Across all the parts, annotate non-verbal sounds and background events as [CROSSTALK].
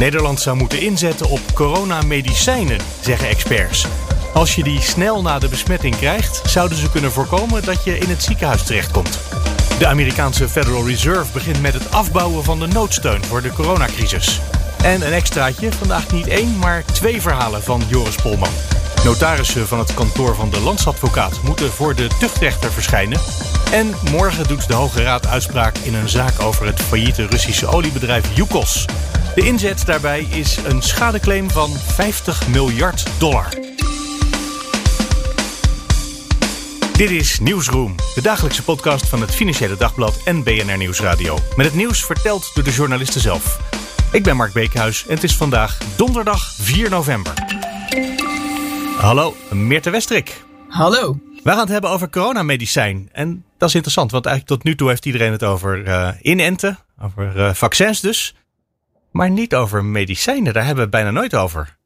Nederland zou moeten inzetten op coronamedicijnen, zeggen experts. Als je die snel na de besmetting krijgt, zouden ze kunnen voorkomen dat je in het ziekenhuis terechtkomt. De Amerikaanse Federal Reserve begint met het afbouwen van de noodsteun voor de coronacrisis. En een extraatje, vandaag niet één, maar twee verhalen van Joris Polman. Notarissen van het kantoor van de landsadvocaat moeten voor de tuchtrechter verschijnen. En morgen doet de Hoge Raad uitspraak in een zaak over het failliete Russische oliebedrijf Yukos. De inzet daarbij is een schadeclaim van 50 miljard dollar. Dit is Nieuwsroom, de dagelijkse podcast van het Financiële Dagblad en BNR Nieuwsradio. Met het nieuws verteld door de journalisten zelf. Ik ben Mark Beekhuis en het is vandaag donderdag 4 november. Hallo, Meerte Westrik. Hallo. We gaan het hebben over coronamedicijn. En dat is interessant, want eigenlijk tot nu toe heeft iedereen het over uh, inenten, over uh, vaccins dus. Maar niet over medicijnen, daar hebben we het bijna nooit over.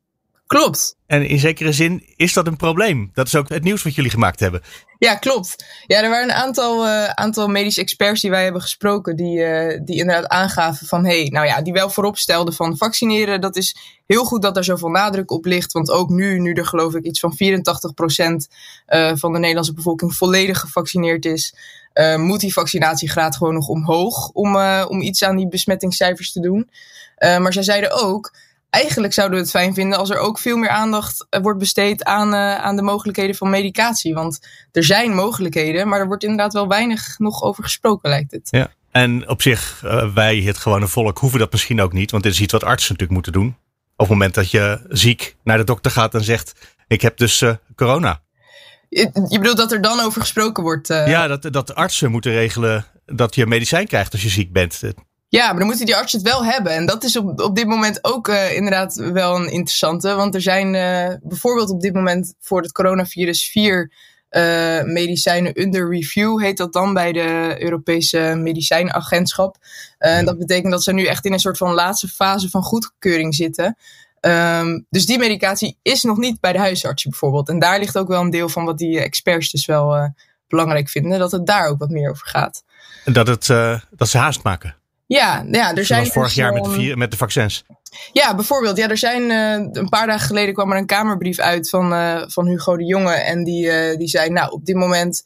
Klopt. En in zekere zin is dat een probleem. Dat is ook het nieuws wat jullie gemaakt hebben. Ja, klopt. Ja, er waren een aantal, uh, aantal medische experts die wij hebben gesproken, die, uh, die inderdaad aangaven van, hé, hey, nou ja, die wel voorop stelden van vaccineren. Dat is heel goed dat er zoveel nadruk op ligt, want ook nu, nu er geloof ik iets van 84% uh, van de Nederlandse bevolking volledig gevaccineerd is, moet die vaccinatiegraad gewoon nog omhoog om, om iets aan die besmettingscijfers te doen. Uh, maar zij zeiden ook, eigenlijk zouden we het fijn vinden als er ook veel meer aandacht wordt besteed aan, aan de mogelijkheden van medicatie. Want er zijn mogelijkheden, maar er wordt inderdaad wel weinig nog over gesproken, lijkt het. Ja. En op zich, wij, het gewone volk, hoeven dat misschien ook niet, want dit is iets wat artsen natuurlijk moeten doen. Op het moment dat je ziek naar de dokter gaat en zegt, ik heb dus corona. Je bedoelt dat er dan over gesproken wordt? Ja, dat, dat artsen moeten regelen dat je medicijn krijgt als je ziek bent. Ja, maar dan moeten die artsen het wel hebben. En dat is op, op dit moment ook uh, inderdaad wel een interessante. Want er zijn uh, bijvoorbeeld op dit moment voor het coronavirus vier medicijnen under review, heet dat dan bij de Europese Medicijnagentschap. Ja. Dat betekent dat ze nu echt in een soort van laatste fase van goedkeuring zitten. Um, dus die medicatie is nog niet bij de huisarts bijvoorbeeld. En daar ligt ook wel een deel van wat die experts dus wel belangrijk vinden. Dat het daar ook wat meer over gaat. Dat, het, dat ze haast maken. Ja, ja er zijn. Zoals vorig jaar met de, met de vaccins. Ja, bijvoorbeeld. Ja, er zijn uh, een paar dagen geleden kwam er een Kamerbrief uit van, uh, van Hugo de Jonge. En die, uh, die zei: Nou, op dit moment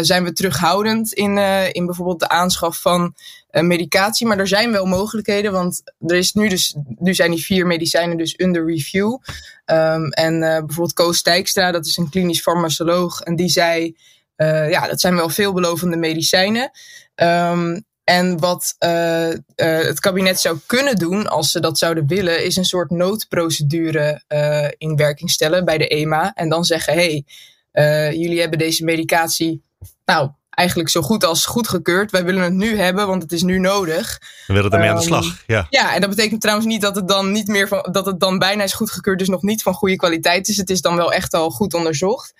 zijn we terughoudend in, in bijvoorbeeld de aanschaf van medicatie. Maar er zijn wel mogelijkheden, want er is nu, dus, nu zijn die vier medicijnen dus under review. Um, en bijvoorbeeld Koos Stijkstra, dat is een klinisch farmacoloog. En die zei: Ja, dat zijn wel veelbelovende medicijnen. Um, en wat uh, uh, het kabinet zou kunnen doen, als ze dat zouden willen, is een soort noodprocedure uh, in werking stellen bij de EMA. En dan zeggen: hé, hey, jullie hebben deze medicatie, nou, eigenlijk zo goed als goedgekeurd. Wij willen het nu hebben, want het is nu nodig. We willen ermee um, aan de slag. Ja. ja, en dat betekent trouwens niet dat het dan niet meer van, dat het dan bijna is goedgekeurd, dus nog niet van goede kwaliteit is. Het is dan wel echt al goed onderzocht.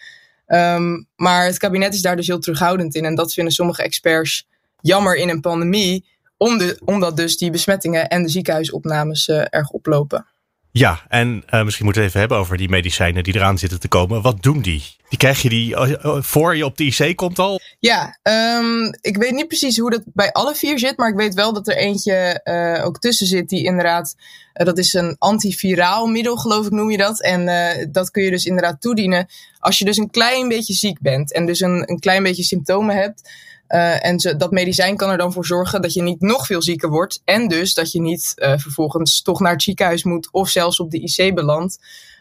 Um, maar het kabinet is daar dus heel terughoudend in. En dat vinden sommige experts jammer in een pandemie, om de, omdat dus die besmettingen en de ziekenhuisopnames uh, erg oplopen. Ja, en uh, misschien moeten we het even hebben over die medicijnen die eraan zitten te komen. Wat doen die? Die krijg je die voor je op de IC komt al? Ja, um, ik weet niet precies hoe dat bij alle vier zit, maar ik weet wel dat er eentje uh, ook tussen zit die inderdaad, uh, dat is een antiviraal middel geloof ik noem je dat. En dat kun je dus inderdaad toedienen als je dus een klein beetje ziek bent en dus een, een klein beetje symptomen hebt. Uh, en dat medicijn kan er dan voor zorgen dat je niet nog veel zieker wordt. En dus dat je niet uh, vervolgens toch naar het ziekenhuis moet of zelfs op de IC belandt.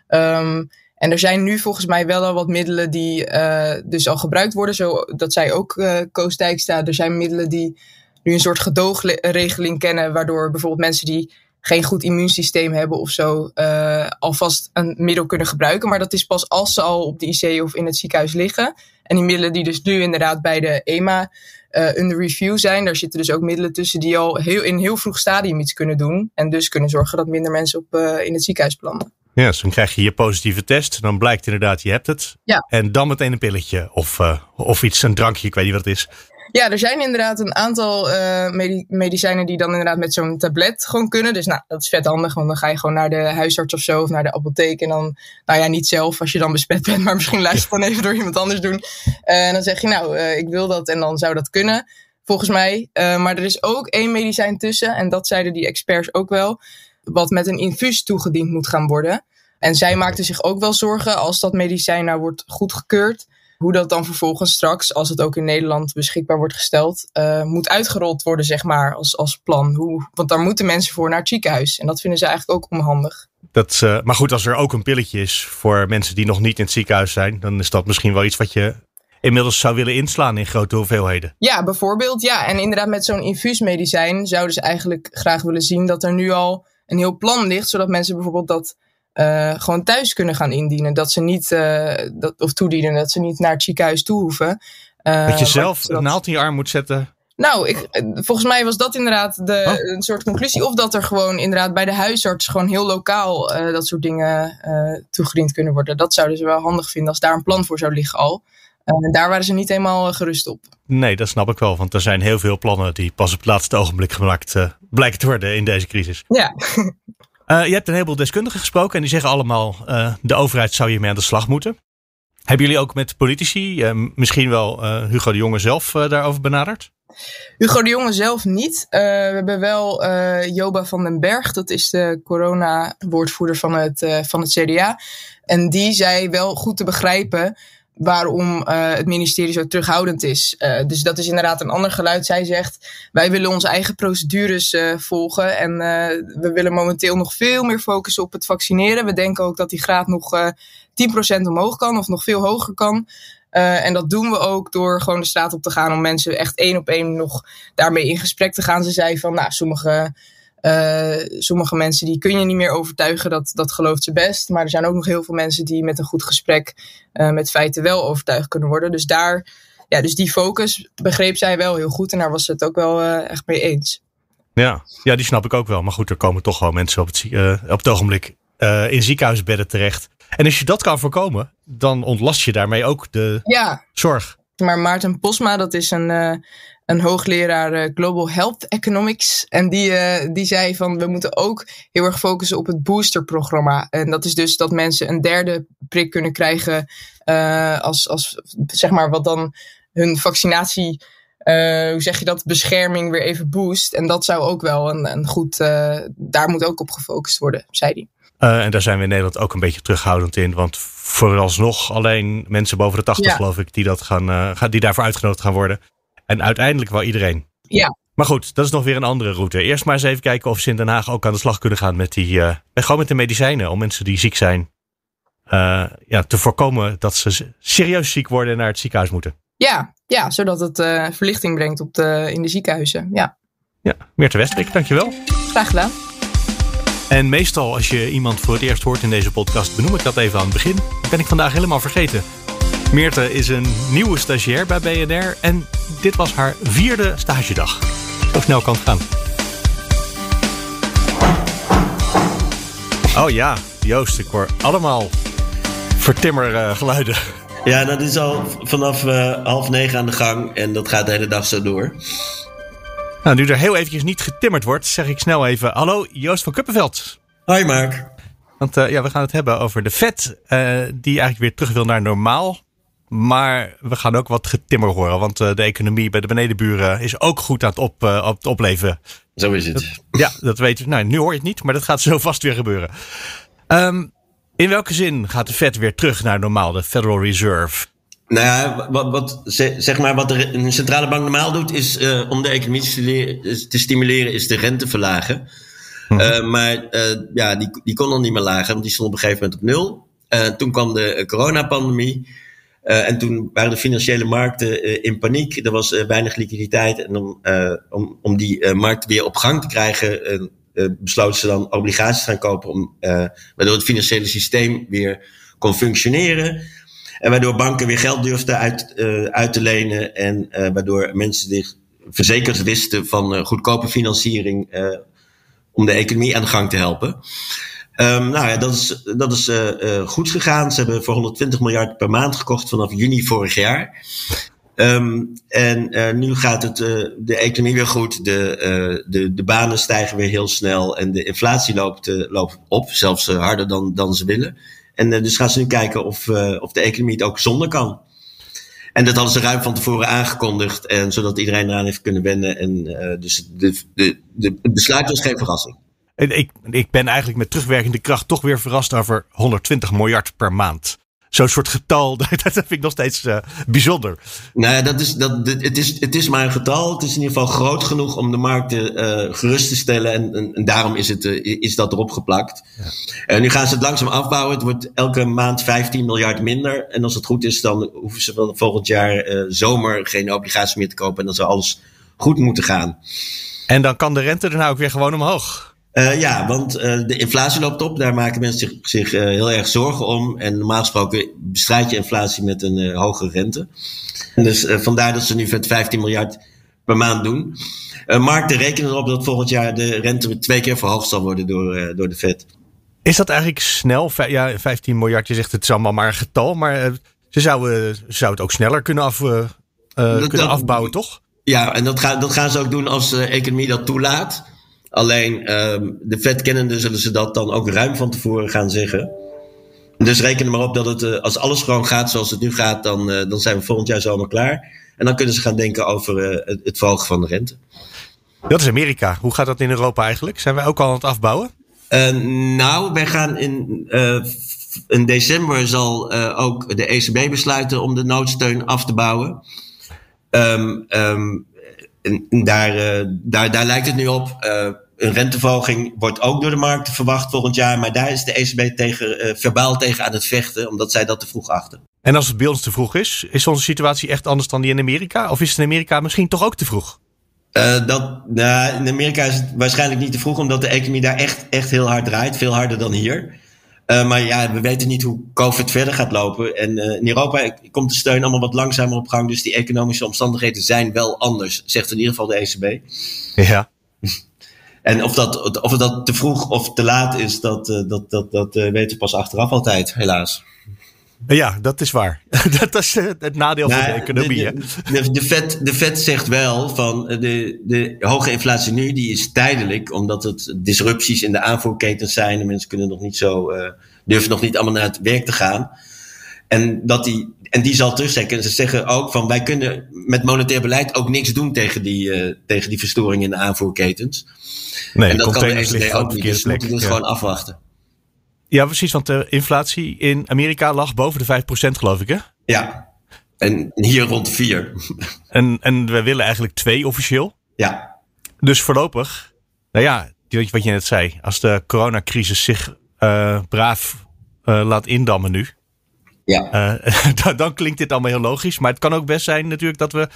Um, en er zijn nu volgens mij wel al wat middelen die uh, dus al gebruikt worden. Zo, dat zei ook uh, Koos Dijkstra. Er zijn middelen die nu een soort gedoogregeling kennen. Waardoor bijvoorbeeld mensen die geen goed immuunsysteem hebben of zo, uh, alvast een middel kunnen gebruiken. Maar dat is pas als ze al op de IC of in het ziekenhuis liggen. En die middelen die dus nu inderdaad bij de EMA uh, under review zijn, daar zitten dus ook middelen tussen die al heel, in een heel vroeg stadium iets kunnen doen. En dus kunnen zorgen dat minder mensen op, uh, in het ziekenhuis belanden. Ja, dus dan krijg je je positieve test. Dan blijkt inderdaad, je hebt het. Ja. En dan meteen een pilletje of, uh, of iets, een drankje, ik weet niet wat het is. Ja, er zijn inderdaad een aantal uh, medicijnen die dan inderdaad met zo'n tablet gewoon kunnen. Dus nou, dat is vet handig, want dan ga je gewoon naar de huisarts of zo of naar de apotheek. En dan, nou ja, niet zelf als je dan besmet bent, [LAUGHS] maar misschien laat je het even door iemand anders doen. Uh, en dan zeg je, nou, uh, ik wil dat en dan zou dat kunnen, volgens mij. maar er is ook één medicijn tussen, en dat zeiden die experts ook wel, wat met een infuus toegediend moet gaan worden. En zij maakten zich ook wel zorgen als dat medicijn nou wordt goedgekeurd hoe dat dan vervolgens straks, als het ook in Nederland beschikbaar wordt gesteld, uh, moet uitgerold worden, zeg maar, als, als plan. Hoe, want daar moeten mensen voor naar het ziekenhuis. En dat vinden ze eigenlijk ook onhandig. Dat, uh, maar goed, als er ook een pilletje is voor mensen die nog niet in het ziekenhuis zijn, dan is dat misschien wel iets wat je inmiddels zou willen inslaan in grote hoeveelheden. Ja, bijvoorbeeld. Ja, en inderdaad met zo'n infuusmedicijn zouden ze eigenlijk graag willen zien dat er nu al een heel plan ligt, zodat mensen bijvoorbeeld dat uh, gewoon thuis kunnen gaan indienen. Dat ze niet, uh, dat, of toedienen, dat ze niet naar het ziekenhuis toe hoeven. Uh, dat je zelf een naald in je arm moet zetten. Nou, ik, volgens mij was dat inderdaad de, oh. een soort conclusie. Of dat er gewoon inderdaad bij de huisarts gewoon heel lokaal dat soort dingen toegediend kunnen worden. Dat zouden ze wel handig vinden als daar een plan voor zou liggen al. En daar waren ze niet helemaal gerust op. Nee, dat snap ik wel. Want er zijn heel veel plannen die pas op het laatste ogenblik gemaakt blijken te worden in deze crisis. Ja. [LAUGHS] Uh, je hebt een heleboel deskundigen gesproken en die zeggen allemaal: uh, de overheid zou hiermee aan de slag moeten. Hebben jullie ook met politici, uh, misschien wel Hugo de Jonge zelf, daarover benaderd? Hugo de Jonge zelf niet. we hebben wel Joba van den Berg, dat is de corona-woordvoerder van het, van het CDA. En die zei wel goed te begrijpen waarom uh, het ministerie zo terughoudend is. Uh, dus dat is inderdaad een ander geluid. Zij zegt, wij willen onze eigen procedures uh, volgen en we willen momenteel nog veel meer focussen op het vaccineren. We denken ook dat die graad nog 10% omhoog kan of nog veel hoger kan. en dat doen we ook door gewoon de straat op te gaan om mensen echt één op één nog daarmee in gesprek te gaan. Ze zei van, nou, sommige uh, sommige mensen die kun je niet meer overtuigen, dat, dat gelooft ze best. Maar er zijn ook nog heel veel mensen die met een goed gesprek uh, met feiten wel overtuigd kunnen worden. Dus daar, ja, dus die focus begreep zij wel heel goed en daar was ze het ook wel uh, echt mee eens. Ja, ja, die snap ik ook wel. Maar goed, er komen toch wel mensen op het, op het ogenblik in ziekenhuisbedden terecht. En als je dat kan voorkomen, dan ontlast je daarmee ook de ja. zorg. Maar Maarten Posma, dat is een, een hoogleraar uh, Global Health Economics. En die, uh, die zei van we moeten ook heel erg focussen op het boosterprogramma. En dat is dus dat mensen een derde prik kunnen krijgen uh, als, als zeg maar wat dan hun vaccinatie, hoe zeg je dat, bescherming weer even boost. En dat zou ook wel een, een goed, daar moet ook op gefocust worden, zei hij. Uh, en daar zijn we in Nederland ook een beetje terughoudend in. Want vooralsnog alleen mensen boven de 80, ja. geloof ik, die, dat gaan, uh, die daarvoor uitgenodigd gaan worden. En uiteindelijk wel iedereen. Ja. Maar goed, dat is nog weer een andere route. Eerst maar eens even kijken of ze in Den Haag ook aan de slag kunnen gaan met die. Uh, gewoon met de medicijnen. Om mensen die ziek zijn. Uh, ja, te voorkomen dat ze serieus ziek worden en naar het ziekenhuis moeten. Ja, ja zodat het uh, verlichting brengt op de, in de ziekenhuizen. Ja. Ja, Meerte Westrik, dankjewel. Graag gedaan. En meestal als je iemand voor het eerst hoort in deze podcast, benoem ik dat even aan het begin. Ben ik vandaag helemaal vergeten. Meerte is een nieuwe stagiair bij BNR en dit was haar vierde stagedag. Zo snel kan het gaan. Oh ja, Joost, ik hoor allemaal vertimmergeluiden. Ja, dat is al vanaf uh, half negen aan de gang en dat gaat de hele dag zo door. Nou, nu er heel eventjes niet getimmerd wordt, zeg ik snel even: Hallo, Joost van Kuppenveld. Hoi, Mark. Want uh, ja, we gaan het hebben over de vet, uh, die eigenlijk weer terug wil naar normaal. Maar we gaan ook wat getimmer horen. Want uh, de economie bij de benedenburen is ook goed aan het, op, uh, op het opleven. Zo is het. Ja, dat weten we. Nou, nu hoor je het niet, maar dat gaat zo [LAUGHS] vast weer gebeuren. Um, in welke zin gaat de Fed weer terug naar normaal, de Federal Reserve? Nou ja, wat, wat, zeg maar, wat de, een centrale bank normaal doet, is uh, om de economie te stimuleren, is de rente verlagen. Uh, maar ja, die, die kon dan niet meer lager, want die stond op een gegeven moment op nul. toen kwam de coronapandemie. Uh, en toen waren de financiële markten uh, in paniek. Er was uh, weinig liquiditeit. En om, om, om die markt weer op gang te krijgen, besloten ze dan obligaties gaan kopen, om, waardoor het financiële systeem weer kon functioneren. En waardoor banken weer geld durfden uit, uit te lenen en waardoor mensen zich verzekerd wisten van goedkope financiering om de economie aan de gang te helpen. Um, nou ja, dat is, dat is uh, goed gegaan. Ze hebben voor 120 miljard per maand gekocht vanaf juni vorig jaar. Um, en uh, nu gaat het, de economie weer goed. De, de, de banen stijgen weer heel snel. En de inflatie loopt, loopt op, zelfs harder dan, dan ze willen. En dus gaan ze nu kijken of, of de economie het ook zonder kan. En dat hadden ze ruim van tevoren aangekondigd. En zodat iedereen eraan heeft kunnen wennen. En dus de, de, de, het besluit was geen verrassing. Ik, ik ben eigenlijk met terugwerkende kracht toch weer verrast over 120 miljard per maand. Zo'n soort getal, [LAUGHS] dat vind ik nog steeds uh, bijzonder. Nou ja, dat is, dat, het, is, het is maar een getal. Het is in ieder geval groot genoeg om de markten uh, gerust te stellen. En, en, en daarom is, het, uh, is dat erop geplakt. Ja. En nu gaan ze het langzaam afbouwen. Het wordt elke maand 15 miljard minder. En als het goed is, dan hoeven ze volgend jaar zomer geen obligaties meer te kopen. En dan zou alles goed moeten gaan. En dan kan de rente er nou ook weer gewoon omhoog. Uh, ja, want uh, de inflatie loopt op. Daar maken mensen zich, zich uh, heel erg zorgen om. En normaal gesproken bestrijd je inflatie met een hoge rente. En dus vandaar dat ze nu met 15 miljard per maand doen. markten rekenen erop dat volgend jaar de rente twee keer verhoogd zal worden door, door de Fed. Is dat eigenlijk snel? Ja, 15 miljard, je zegt het is allemaal maar een getal. Maar ze zouden, zou het ook sneller kunnen, af, kunnen afbouwen, toch? Ja, en dat, gaan dat gaan ze ook doen als de economie dat toelaat. Alleen um, de vet kennende zullen ze dat dan ook ruim van tevoren gaan zeggen. Dus reken er maar op dat het, uh, als alles gewoon gaat zoals het nu gaat, dan, uh, dan zijn we volgend jaar zomaar klaar. En dan kunnen ze gaan denken over uh, het, het verhogen van de rente. Dat is Amerika. Hoe gaat dat in Europa eigenlijk? Zijn wij ook al aan het afbouwen? nou, wij gaan in, in december zal ook de ECB besluiten om de noodsteun af te bouwen. Um, um, en daar, uh, daar, daar lijkt het nu op. Uh, een renteverhoging wordt ook door de markt verwacht volgend jaar. Maar daar is de ECB tegen, uh, verbaal tegen aan het vechten, omdat zij dat te vroeg achten. En als het bij ons te vroeg is, is onze situatie echt anders dan die in Amerika? Of is het in Amerika misschien toch ook te vroeg? Uh, dat, nou, in Amerika is het waarschijnlijk niet te vroeg, omdat de economie daar echt, echt heel hard draait. Veel harder dan hier. Uh, maar ja, we weten niet hoe COVID verder gaat lopen. En uh, in Europa komt de steun allemaal wat langzamer op gang. Dus die economische omstandigheden zijn wel anders, zegt in ieder geval de ECB. Ja. [LAUGHS] En of dat, of dat te vroeg of te laat is, dat, uh, dat, dat, dat weten we pas achteraf altijd, helaas. Ja, dat is waar. [LAUGHS] dat is het nadeel nou, van de economie. De, de, de, de, Fed, de Fed zegt wel van de, de hoge inflatie nu, die is tijdelijk, omdat het disrupties in de aanvoerketens zijn. En mensen kunnen nog niet zo, uh, durven nog niet allemaal naar het werk te gaan. En, dat die, en die zal terugzetten. En ze zeggen ook van wij kunnen met monetair beleid ook niks doen tegen die, uh, tegen die verstoring in de aanvoerketens. Nee, en dat kan de ECB ook niet. Dus we moeten dus ja. gewoon afwachten. Ja, precies, want de inflatie in Amerika lag boven de 5% geloof ik hè? Ja, en hier rond 4. En, en we willen eigenlijk 2 officieel? Ja. Dus voorlopig, nou ja, wat je net zei, als de coronacrisis zich uh, braaf uh, laat indammen nu. Ja. Uh, [LAUGHS] dan, dan, klinkt dit allemaal heel logisch. Maar het kan ook best zijn natuurlijk dat we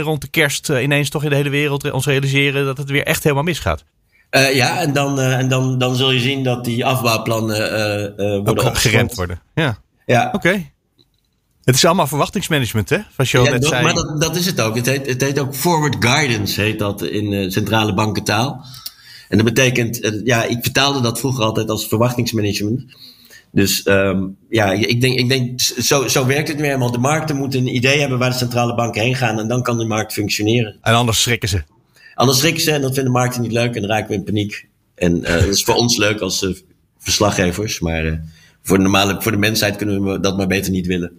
rond de kerst ineens toch in de hele wereld ons realiseren dat het weer echt helemaal misgaat. Uh, ja, en, dan, uh, en dan, dan zul je zien dat die afbouwplannen uh, worden Ook geremd worden. Ja. ja. Oké. Okay. Het is allemaal verwachtingsmanagement, hè? Zoals je ja, net dat, zei. Maar dat, dat is het ook. Het heet, het heet ook forward guidance, heet dat in centrale bankentaal. En dat betekent, ja, ik vertaalde dat vroeger altijd als verwachtingsmanagement. Dus um, ja, ik denk, ik denk zo, zo werkt het nu helemaal. De markten moeten een idee hebben waar de centrale banken heen gaan en dan kan de markt functioneren. En anders schrikken ze. Anders schrikken ze en dat vinden markten niet leuk en dan raken we in paniek. En uh, dat is voor ons leuk als uh, verslaggevers, maar uh, voor, de normale, voor de mensheid kunnen we dat maar beter niet willen.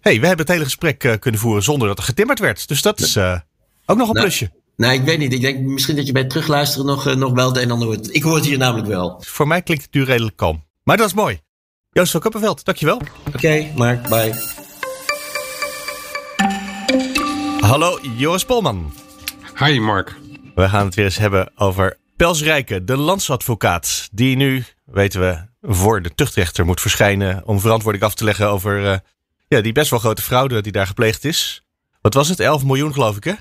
hey, we hebben het hele gesprek kunnen voeren zonder dat er getimmerd werd. Dus dat is ook nog een nou, plusje. Nou, ik weet niet. Ik denk misschien dat je bij het terugluisteren nog, nog wel het een en ander hoort. Ik hoor het hier namelijk wel. Voor mij klinkt het nu redelijk kalm. Maar dat is mooi. Joost van Kuppenveld, dankjewel. Oké, okay, Mark, bye. Hallo, Joris Polman. Hi, Mark. We gaan het weer eens hebben over Pels Rijken, de landsadvocaat. Die nu, weten we, voor de tuchtrechter moet verschijnen. om verantwoording af te leggen over uh, ja, die best wel grote fraude die daar gepleegd is. Wat was het? 11 miljoen, geloof ik, hè?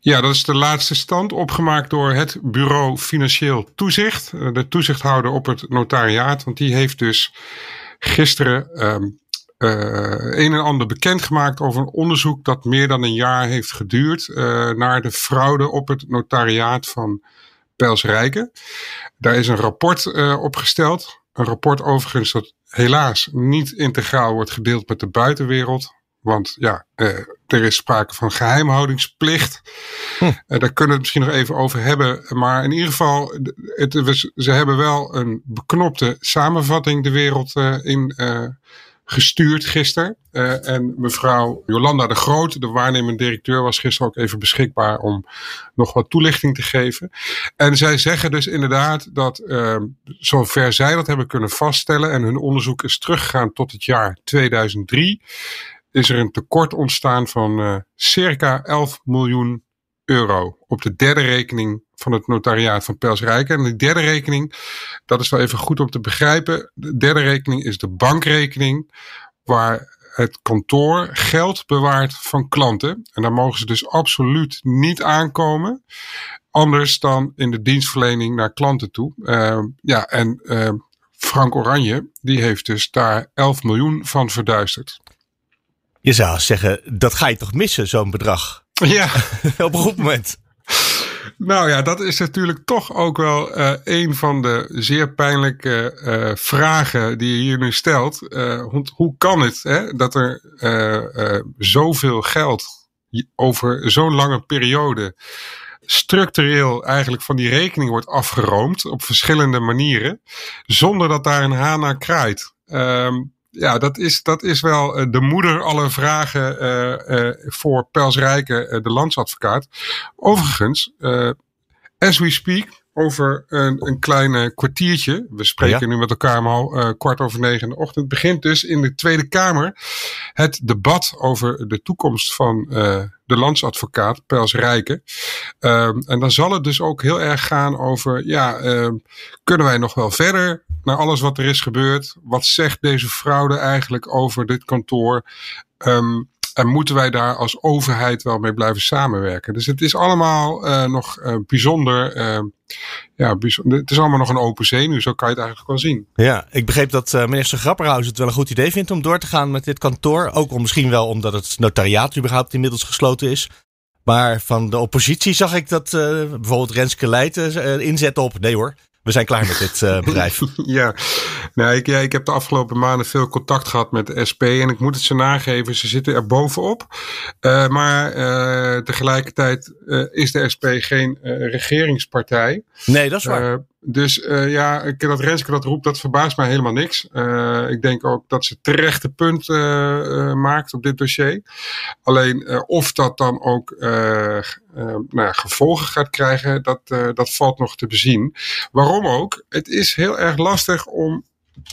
Ja, dat is de laatste stand opgemaakt door het Bureau Financieel Toezicht. De toezichthouder op het notariaat. Want die heeft dus gisteren uh, een en ander bekendgemaakt over een onderzoek dat meer dan een jaar heeft geduurd uh, naar de fraude op het notariaat van Pelsrijken. Daar is een rapport uh, opgesteld. Een rapport overigens dat helaas niet integraal wordt gedeeld met de buitenwereld. Want ja, er is sprake van geheimhoudingsplicht. Hm. Daar kunnen we het misschien nog even over hebben. Maar in ieder geval, het, ze hebben wel een beknopte samenvatting de wereld in gestuurd gisteren. Uh, en mevrouw Jolanda de Groot, de waarnemend directeur, was gisteren ook even beschikbaar om nog wat toelichting te geven. En zij zeggen dus inderdaad dat, uh, zover zij dat hebben kunnen vaststellen, en hun onderzoek is teruggegaan tot het jaar 2003, is er een tekort ontstaan van uh, circa 11 miljoen euro op de derde rekening van het notariaat van Pelsrijken. En die derde rekening, dat is wel even goed om te begrijpen. De derde rekening is de bankrekening waar het kantoor geld bewaart van klanten. En daar mogen ze dus absoluut niet aankomen. Anders dan in de dienstverlening naar klanten toe. Uh, ja, en uh, Frank Oranje, die heeft dus daar 11 miljoen van verduisterd. Je zou zeggen, dat ga je toch missen, zo'n bedrag? Ja. [LAUGHS] Op een goed moment. Nou ja, dat is natuurlijk toch ook wel uh, een van de zeer pijnlijke uh, vragen die je hier nu stelt. Hoe, hoe, kan het hè, dat er zoveel geld over zo'n lange periode structureel eigenlijk van die rekening wordt afgeroomd op verschillende manieren, zonder dat daar een haan naar kraait? Um, ja, dat is, dat is wel uh, de moeder aller vragen uh, uh, voor Pels Rijken, de landsadvocaat. Overigens, as we speak, over een, een klein kwartiertje. We spreken ja. nu met elkaar al uh, kwart over negen in de ochtend. Begint dus in de Tweede Kamer het debat over de toekomst van uh, de landsadvocaat Pels Rijken. Uh, en dan zal het dus ook heel erg gaan over, ja, kunnen wij nog wel verder naar alles wat er is gebeurd? Wat zegt deze fraude eigenlijk over dit kantoor? Um, en moeten wij daar als overheid wel mee blijven samenwerken? Dus het is allemaal uh, nog uh, bijzonder. Uh, ja, bijzonder, het is allemaal nog een open zenuw, zo kan je het eigenlijk wel zien. Ja, ik begreep dat minister Grapperhaus het wel een goed idee vindt om door te gaan met dit kantoor. Ook om, misschien wel omdat het notariaat überhaupt inmiddels gesloten is. Maar van de oppositie zag ik dat bijvoorbeeld Renske Leijten inzet op. Nee hoor, we zijn klaar met dit uh, bedrijf. [LAUGHS] ja, nou, ik, ja, ik heb de afgelopen maanden veel contact gehad met de SP. En ik moet het ze nageven, ze zitten er bovenop. Uh, maar uh, tegelijkertijd is de SP geen regeringspartij. Nee, dat is waar. Dus uh, ja, dat Renske dat roept, dat verbaast mij helemaal niks. Uh, ik denk ook dat ze terechte punt uh, maakt op dit dossier. Alleen of dat dan ook nou gevolgen gaat krijgen, dat, dat valt nog te bezien. Waarom ook? Het is heel erg lastig om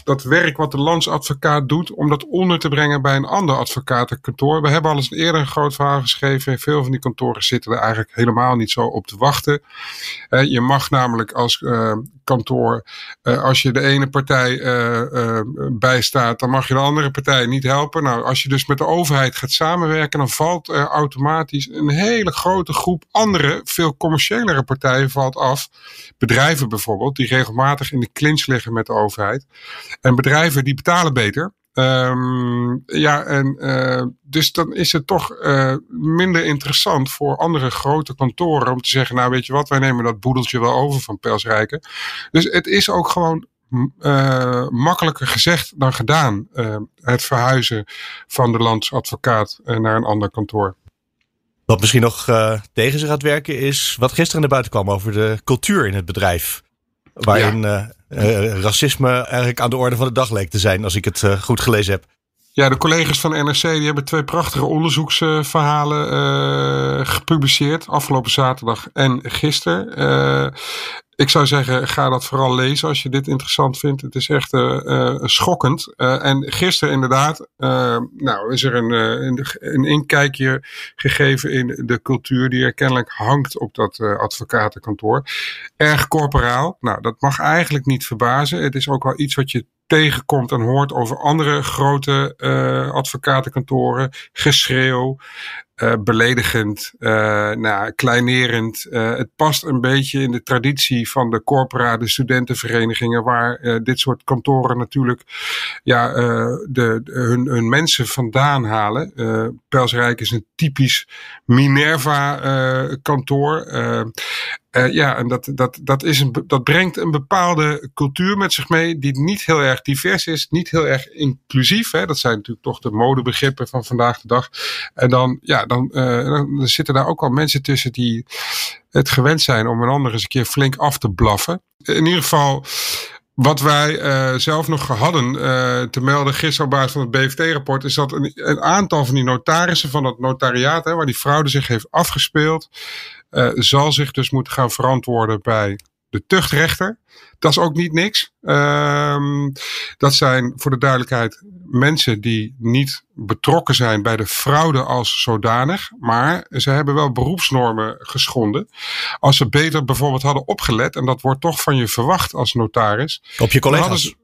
dat werk wat de landsadvocaat doet, om dat onder te brengen bij een ander advocatenkantoor. We hebben al eens eerder een groot verhaal geschreven. Veel van die kantoren zitten er eigenlijk helemaal niet zo op te wachten. Uh, je mag namelijk als uh, kantoor, uh, als je de ene partij bijstaat, dan mag je de andere partij niet helpen. Nou, als je dus met de overheid gaat samenwerken, dan valt automatisch een hele grote groep andere, veel commerciëlere partijen valt af. Bedrijven bijvoorbeeld, die regelmatig in de clinch liggen met de overheid. En bedrijven die betalen beter. Um, ja, en uh, dus dan is het toch uh, minder interessant voor andere grote kantoren om te zeggen, nou weet je wat, wij nemen dat boedeltje wel over van Pelsrijken. Dus het is ook gewoon uh, makkelijker gezegd dan gedaan, het verhuizen van de landsadvocaat naar een ander kantoor. Wat misschien nog tegen ze gaat werken is wat gisteren naar buiten kwam over de cultuur in het bedrijf. Waarin ja. uh, racisme eigenlijk aan de orde van de dag leek te zijn, als ik het uh, goed gelezen heb. Ja, de collega's van NRC die hebben twee prachtige onderzoeksverhalen uh, gepubliceerd. Afgelopen zaterdag en gisteren. Ik zou zeggen, ga dat vooral lezen als je dit interessant vindt. Het is echt uh, schokkend. Uh, en gisteren inderdaad, nou is er een, een inkijkje gegeven in de cultuur die er kennelijk hangt op dat advocatenkantoor. Erg corporaal. Nou, dat mag eigenlijk niet verbazen. Het is ook wel iets wat je tegenkomt en hoort over andere grote advocatenkantoren. Geschreeuw. Uh, beledigend, uh, nou, kleinerend. Uh, het past een beetje in de traditie van de corpora, de studentenverenigingen, waar dit soort kantoren natuurlijk ja, de, hun, hun mensen vandaan halen. Pelsrijk is een typisch Minerva-kantoor. Uh, ja, en dat, dat, dat, is een, dat brengt een bepaalde cultuur met zich mee die niet heel erg divers is, niet heel erg inclusief. Hè. Dat zijn natuurlijk toch de modebegrippen van vandaag de dag. En dan, ja, dan, dan zitten daar ook al mensen tussen die het gewend zijn om een ander eens een keer flink af te blaffen. In ieder geval, wat wij uh, zelf nog hadden te melden gisteren op basis van het BFT-rapport, is dat een, een, aantal van die notarissen van het notariaat, hè, waar die fraude zich heeft afgespeeld, uh, zal zich dus moeten gaan verantwoorden bij de tuchtrechter. Dat is ook niet niks. Um, dat zijn voor de duidelijkheid mensen die niet betrokken zijn bij de fraude als zodanig. Maar ze hebben wel beroepsnormen geschonden. Als ze beter bijvoorbeeld hadden opgelet, en dat wordt toch van je verwacht als notaris. Op je collega's.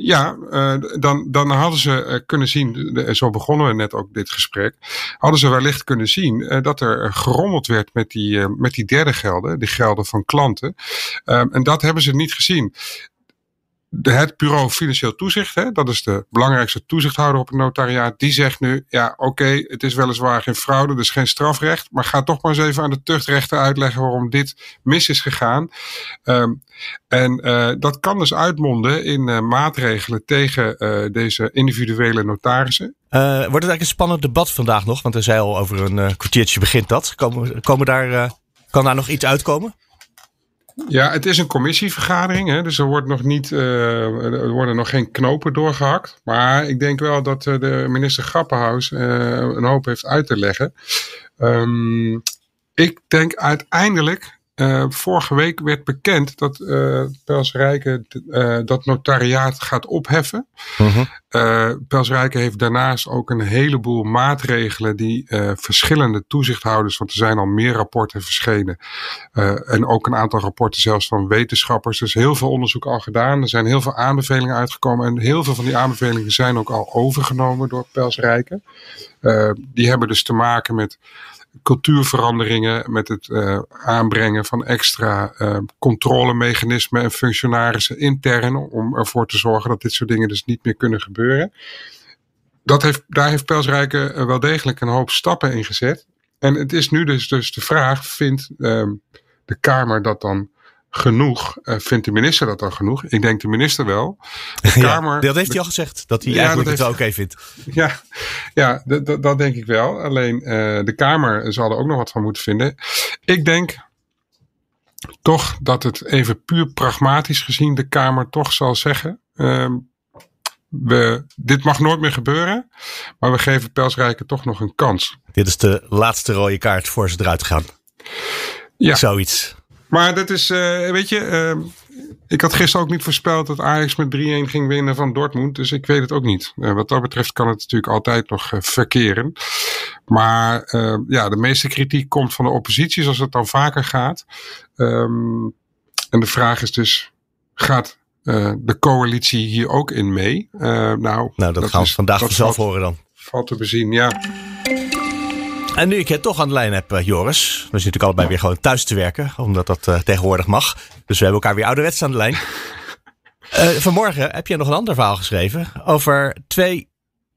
Ja, uh, dan, dan hadden ze uh, kunnen zien, en zo begonnen we net ook dit gesprek, hadden ze wellicht kunnen zien uh, dat er gerommeld werd met die, met die derde gelden, die gelden van klanten. Ehm, en dat hebben ze niet gezien het bureau Financieel Toezicht, hè, dat is de belangrijkste toezichthouder op het notariaat, die zegt nu, ja oké, het is weliswaar geen fraude, dus geen strafrecht, maar ga toch maar eens even aan de tuchtrechter uitleggen waarom dit mis is gegaan. Um, en uh, dat kan dus uitmonden in uh, maatregelen tegen uh, deze individuele notarissen. wordt het eigenlijk een spannend debat vandaag nog? Want er zei al over een kwartiertje begint dat. Komen, komen daar, kan daar nog iets uitkomen? Ja, het is een commissievergadering, hè, dus er, wordt nog niet, uh, er worden nog geen knopen doorgehakt. Maar ik denk wel dat uh, de minister Grappenhaus uh, een hoop heeft uit te leggen. Um, ik denk uiteindelijk uh, vorige week werd bekend dat uh, Pelsrijke uh, dat notariaat gaat opheffen. Uh -huh. Pelsrijke heeft daarnaast ook een heleboel maatregelen die verschillende toezichthouders, want er zijn al meer rapporten verschenen. en ook een aantal rapporten zelfs van wetenschappers. Dus heel veel onderzoek al gedaan. Er zijn heel veel aanbevelingen uitgekomen. En heel veel van die aanbevelingen zijn ook al overgenomen door Pelsrijke. die hebben dus te maken met cultuurveranderingen, met het uh, aanbrengen van extra uh, controlemechanismen en functionarissen intern om ervoor te zorgen dat dit soort dingen dus niet meer kunnen gebeuren. Dat heeft, daar heeft Pelsrijke eh, wel degelijk een hoop stappen in gezet. En het is nu dus, dus de vraag, vindt uh, de Kamer dat dan genoeg. Uh, vindt de minister dat dan genoeg? Ik denk de minister wel. De [LAUGHS] Kamer, dat heeft hij al gezegd, dat hij ja, eigenlijk het wel oké vindt. Ja, ja dat denk ik wel. Alleen uh, de Kamer zal er ook nog wat van moeten vinden. Ik denk toch dat het even puur pragmatisch gezien de Kamer toch zal zeggen. Uh, we, dit mag nooit meer gebeuren, maar we geven Pelsrijken toch nog een kans. Dit is de laatste rode kaart voor ze eruit gaan. Ja. Zoiets. Maar dat is, uh, weet je, uh, ik had gisteren ook niet voorspeld dat Ajax met 3-1 ging winnen van Dortmund. Dus ik weet het ook niet. Uh, wat dat betreft kan het natuurlijk altijd nog verkeren. Maar ja, de meeste kritiek komt van de oppositie, zoals het dan vaker gaat. Um, en de vraag is dus, gaat de coalitie hier ook in mee? nou, nou, dat, dat gaan we vandaag vanzelf horen dan. Valt te bezien, ja. En nu ik het toch aan de lijn heb, uh, Joris. We zitten natuurlijk allebei weer gewoon thuis te werken, omdat dat uh, tegenwoordig mag. Dus we hebben elkaar weer ouderwets aan de lijn. Uh, [LAUGHS] vanmorgen heb je nog een ander verhaal geschreven over twee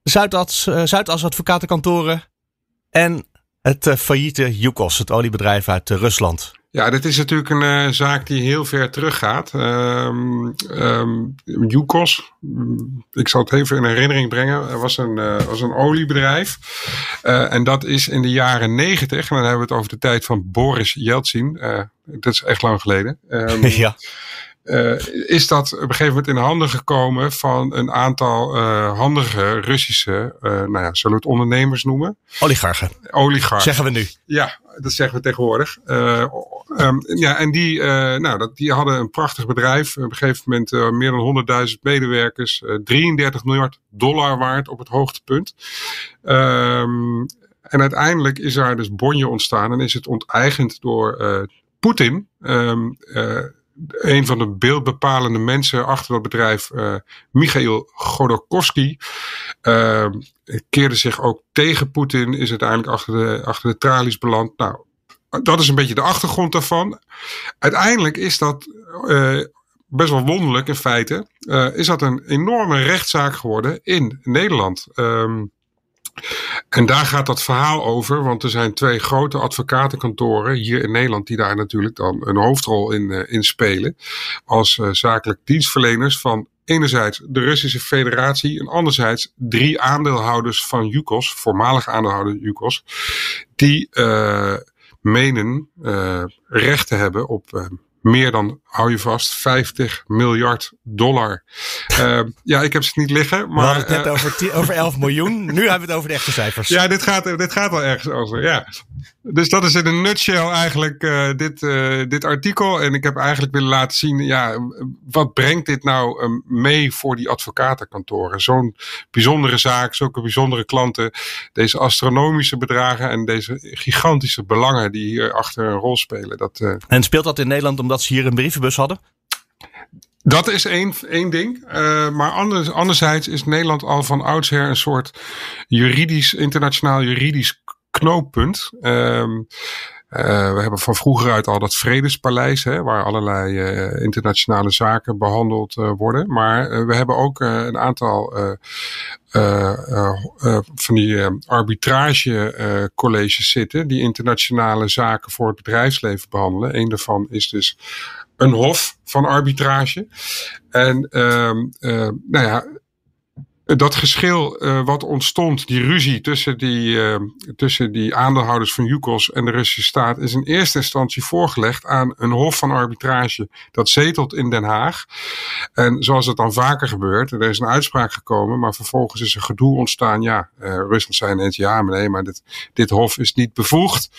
Zuidas, Zuidas advocatenkantoren en het failliete Yukos, het oliebedrijf uit Rusland. Ja, dit is natuurlijk een uh, zaak die heel ver teruggaat. Um, um, Yukos, ik zal het even in herinnering brengen, was een, uh, was een oliebedrijf. Uh, en dat is in de jaren negentig, en dan hebben we het over de tijd van Boris Yeltsin. dat is echt lang geleden. Um, [LAUGHS] ja. Uh, is dat op een gegeven moment in de handen gekomen van een aantal uh, handige Russische, uh, nou ja, zullen we het ondernemers noemen? Oligarchen. Oligarchen. Zeggen we nu. Ja, dat zeggen we tegenwoordig. Um, ja, en die, nou, dat, die hadden een prachtig bedrijf. Op een gegeven moment meer dan 100.000 medewerkers. 33 miljard dollar waard op het hoogtepunt. Um, en uiteindelijk is daar dus bonje ontstaan en is het onteigend door Poetin. Um, een van de beeldbepalende mensen achter dat bedrijf, uh, Michail Godorkovsky, uh, keerde zich ook tegen Poetin, is uiteindelijk achter de, achter de tralies beland. Nou, dat is een beetje de achtergrond daarvan. Uiteindelijk is dat uh, best wel wonderlijk in feite. Uh, is dat een enorme rechtszaak geworden in Nederland. Um, en daar gaat dat verhaal over, want er zijn twee grote advocatenkantoren hier in Nederland die daar natuurlijk dan een hoofdrol in, uh, in spelen. Als zakelijk dienstverleners van enerzijds de Russische Federatie en anderzijds drie aandeelhouders van Yukos, voormalig aandeelhouder Yukos, die menen recht te hebben op meer dan, hou je vast, 50 miljard dollar. Uh, ja, ik heb ze niet liggen. Maar, we hadden het net uh, over, over 11 miljoen. Nu hebben we het over de echte cijfers. [LAUGHS] Ja, dit gaat, dit gaat wel ergens over. Ja. Dus dat is in een nutshell eigenlijk uh, dit, dit artikel. En ik heb eigenlijk willen laten zien, ja, wat brengt dit nou mee voor die advocatenkantoren? Zo'n bijzondere zaak, zulke bijzondere klanten. Deze astronomische bedragen en deze gigantische belangen die hier achter een rol spelen. Dat, en speelt dat in Nederland om dat ze hier een brievenbus hadden? Dat is één, één ding. Uh, maar anders, anderzijds is Nederland al van oudsher een soort juridisch, internationaal juridisch knooppunt. Uh, uh, we hebben van vroeger uit al dat Vredespaleis, hè, waar allerlei uh, internationale zaken behandeld uh, worden. Maar we hebben ook een aantal van die arbitragecolleges zitten, die internationale zaken voor het bedrijfsleven behandelen. Eén daarvan is dus een hof van arbitrage. En nou ja, dat geschil uh, wat ontstond, die ruzie tussen die, uh, tussen die aandeelhouders van Yukos en de Russische staat, is in eerste instantie voorgelegd aan een hof van arbitrage dat zetelt in Den Haag. En zoals het dan vaker gebeurt, er is een uitspraak gekomen, maar vervolgens is er gedoe ontstaan. Ja, uh, Rusland zei ineens ja, maar nee, maar dit, dit hof is niet bevoegd.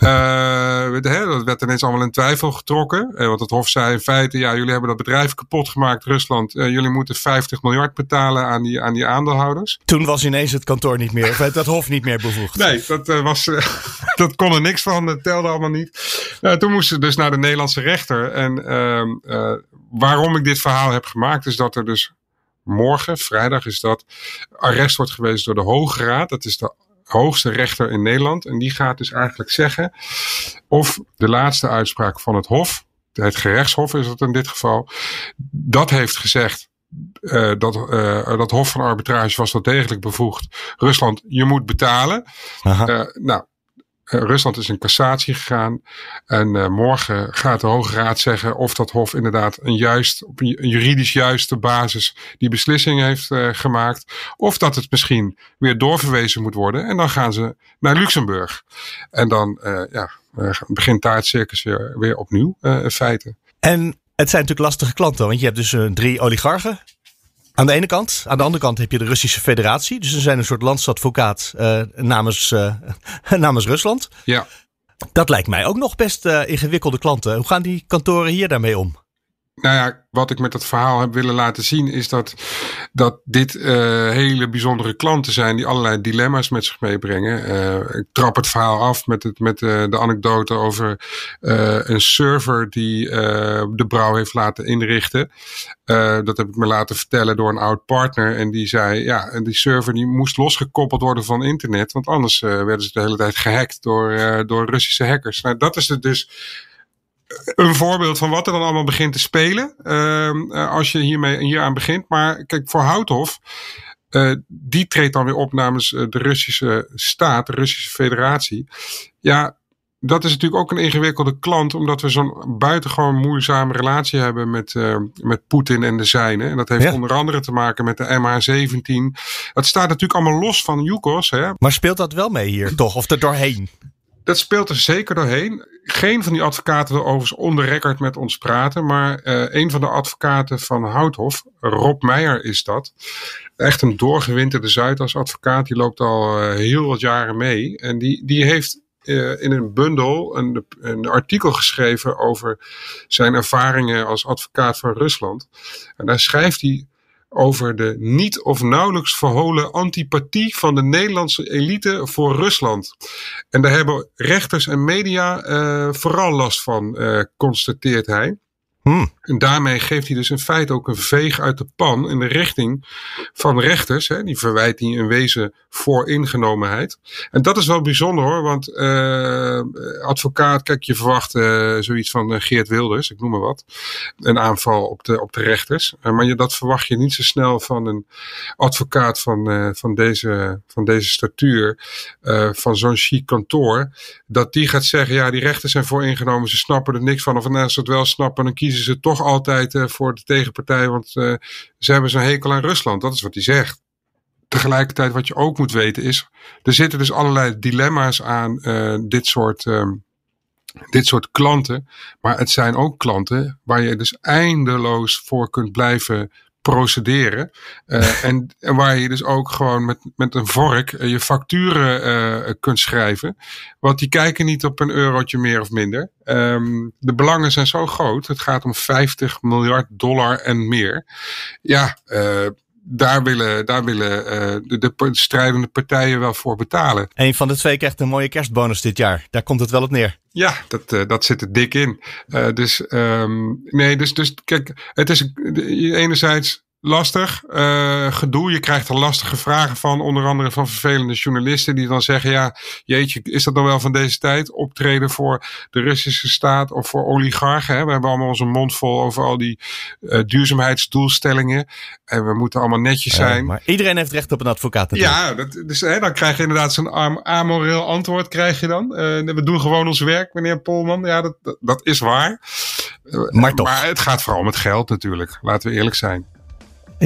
[LAUGHS] dat werd ineens allemaal in twijfel getrokken. want het hof zei in feite, ja, jullie hebben dat bedrijf kapot gemaakt, Rusland. jullie moeten 50 miljard betalen aan die aan die aandeelhouders. Toen was ineens het kantoor niet meer, of dat hof niet meer bevoegd. Nee, dat, uh, was, uh, [LAUGHS] dat kon er niks van, dat telde allemaal niet. Uh, toen moesten ze dus naar de Nederlandse rechter. En ehm, waarom ik dit verhaal heb gemaakt, is dat er dus morgen, vrijdag is dat, arrest wordt geweest door de Hoge Raad. Dat is de hoogste rechter in Nederland. En die gaat dus eigenlijk zeggen of de laatste uitspraak van het Hof, het gerechtshof is het in dit geval, dat heeft gezegd uh, dat, uh, dat Hof van Arbitrage was wel degelijk bevoegd. Rusland, je moet betalen. Uh, nou, Rusland is in cassatie gegaan. En morgen gaat de Hoge Raad zeggen of dat Hof inderdaad een juist, op een juridisch juiste basis die beslissing heeft gemaakt. Of dat het misschien weer doorverwezen moet worden. En dan gaan ze naar Luxemburg. En dan ja, begint daar het circus weer, weer opnieuw in feite. En het zijn natuurlijk lastige klanten, want je hebt dus uh, drie oligarchen. Aan de ene kant. Aan de andere kant heb je de Russische Federatie. Dus ze zijn een soort landsadvocaat uh, namens, uh, [LAUGHS] namens Rusland. Ja. Dat lijkt mij ook nog best ingewikkelde klanten. Hoe gaan die kantoren hier daarmee om? Nou ja, wat ik met dat verhaal heb willen laten zien is dat, dat dit uh, hele bijzondere klanten zijn die allerlei dilemma's met zich meebrengen. Uh, ik trap het verhaal af met, het, met uh, de anekdote over een server die de brouw heeft laten inrichten. dat heb ik me laten vertellen door een oud partner. En die zei, ja, en die server die moest losgekoppeld worden van internet. Want anders werden ze de hele tijd gehackt door, door Russische hackers. Nou, dat is het dus een voorbeeld van wat er dan allemaal begint te spelen. Uh, als je hiermee hier aan begint. Maar kijk, voor Houthof. Uh, die treedt dan weer op namens eh, de Russische staat, de Russische federatie. Ja, dat is natuurlijk ook een ingewikkelde klant, omdat we zo'n buitengewoon moeizame relatie hebben met, uh, met Poetin en de zijnen. En dat heeft ja. onder andere te maken met de MH17. Het staat natuurlijk allemaal los van Yukos. Hè? Maar speelt dat wel mee hier toch? Of er doorheen? Dat speelt er zeker doorheen. Geen van die advocaten wil overigens onder record met ons praten. Maar uh, een van de advocaten van Houthof, Rob Meijer is dat. Echt een doorgewinterde Zuidas advocaat. Die loopt al uh, heel wat jaren mee. En die, die heeft uh, in een bundel een, een artikel geschreven over zijn ervaringen als advocaat van Rusland. En daar schrijft hij over de niet of nauwelijks verholen antipathie van de Nederlandse elite voor Rusland. En daar hebben rechters en media uh, vooral last van, uh, constateert hij. Hmm. En daarmee geeft hij dus in feite ook een veeg uit de pan in de richting van rechters. Hè. Die verwijt hij in wezen voor ingenomenheid. En dat is wel bijzonder hoor, want uh, advocaat, kijk, je verwacht uh, zoiets van Geert Wilders, ik noem maar wat. Een aanval op de, op de rechters. maar je, dat verwacht je niet zo snel van een advocaat van, van, deze, van deze statuur, van zo'n chic kantoor. Dat die gaat zeggen, ja, die rechters zijn voor ingenomen, ze snappen er niks van. Of als ze het wel snappen, dan kiezen ze toch altijd uh, voor de tegenpartij, want uh, ze hebben zo'n hekel aan Rusland. Dat is wat hij zegt. Tegelijkertijd, wat je ook moet weten is, er zitten dus allerlei dilemma's aan uh, dit soort. Um, dit soort klanten, maar het zijn ook klanten waar je dus eindeloos voor kunt blijven procederen. Uh, [LAUGHS] en, en, waar je dus ook gewoon met, met een vork uh, je facturen uh, kunt schrijven. Want die kijken niet op een eurotje meer of minder. Um, de belangen zijn zo groot. Het gaat om 50 miljard dollar en meer. Ja, daar willen, daar willen de, de, strijdende partijen wel voor betalen. Een van de twee krijgt een mooie kerstbonus dit jaar. Daar komt het wel op neer. Ja, dat, dat zit er dik in. Uh, dus, um, nee, dus, dus kijk, het is enerzijds lastig. Uh, gedoe. Je krijgt er lastige vragen van, onder andere van vervelende journalisten die dan zeggen: ja, jeetje, is dat dan wel van deze tijd? Optreden voor de Russische staat of voor oligarchen. Hè? We hebben allemaal onze mond vol over al die uh, duurzaamheidsdoelstellingen. En we moeten allemaal netjes zijn. Maar iedereen heeft recht op een advocaat. Natuurlijk. Ja, dat, dus hè, dan krijg je inderdaad zo'n amoreel antwoord. Krijg je dan. Uh, we doen gewoon ons werk, meneer Polman. Ja, dat, dat, dat is waar. Maar toch. Maar het gaat vooral om het geld natuurlijk. Laten we eerlijk zijn.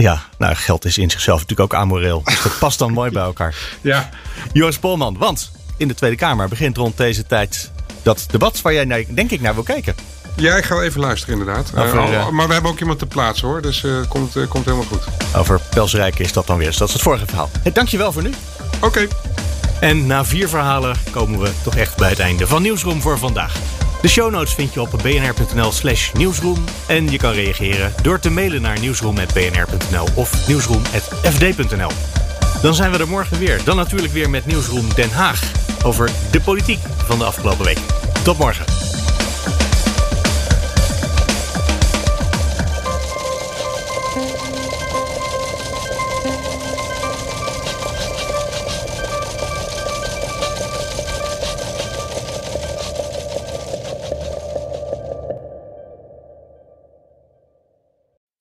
Ja, nou, geld is in zichzelf natuurlijk ook amoreel. Dus dat past dan mooi bij elkaar. Ja. Joost Polman, want in de Tweede Kamer begint rond deze tijd dat debat waar jij denk ik naar wil kijken. Ja, ik ga wel even luisteren inderdaad. Over, uh, maar we hebben ook iemand te plaatsen hoor, dus uh, komt, uh, komt helemaal goed. Over Pelsrijken is dat dan weer. Dus dat is het vorige verhaal. Hey, dankjewel voor nu. Oké. Okay. En na vier verhalen komen we toch echt bij het einde van Nieuwsroom voor vandaag. De show notes vind je op bnr.nl slash nieuwsroom. En je kan reageren door te mailen naar nieuwsroom.bnr.nl of nieuwsroom.fd.nl. Dan zijn we er morgen weer. Dan natuurlijk weer met Nieuwsroom Den Haag. Over de politiek van de afgelopen week. Tot morgen.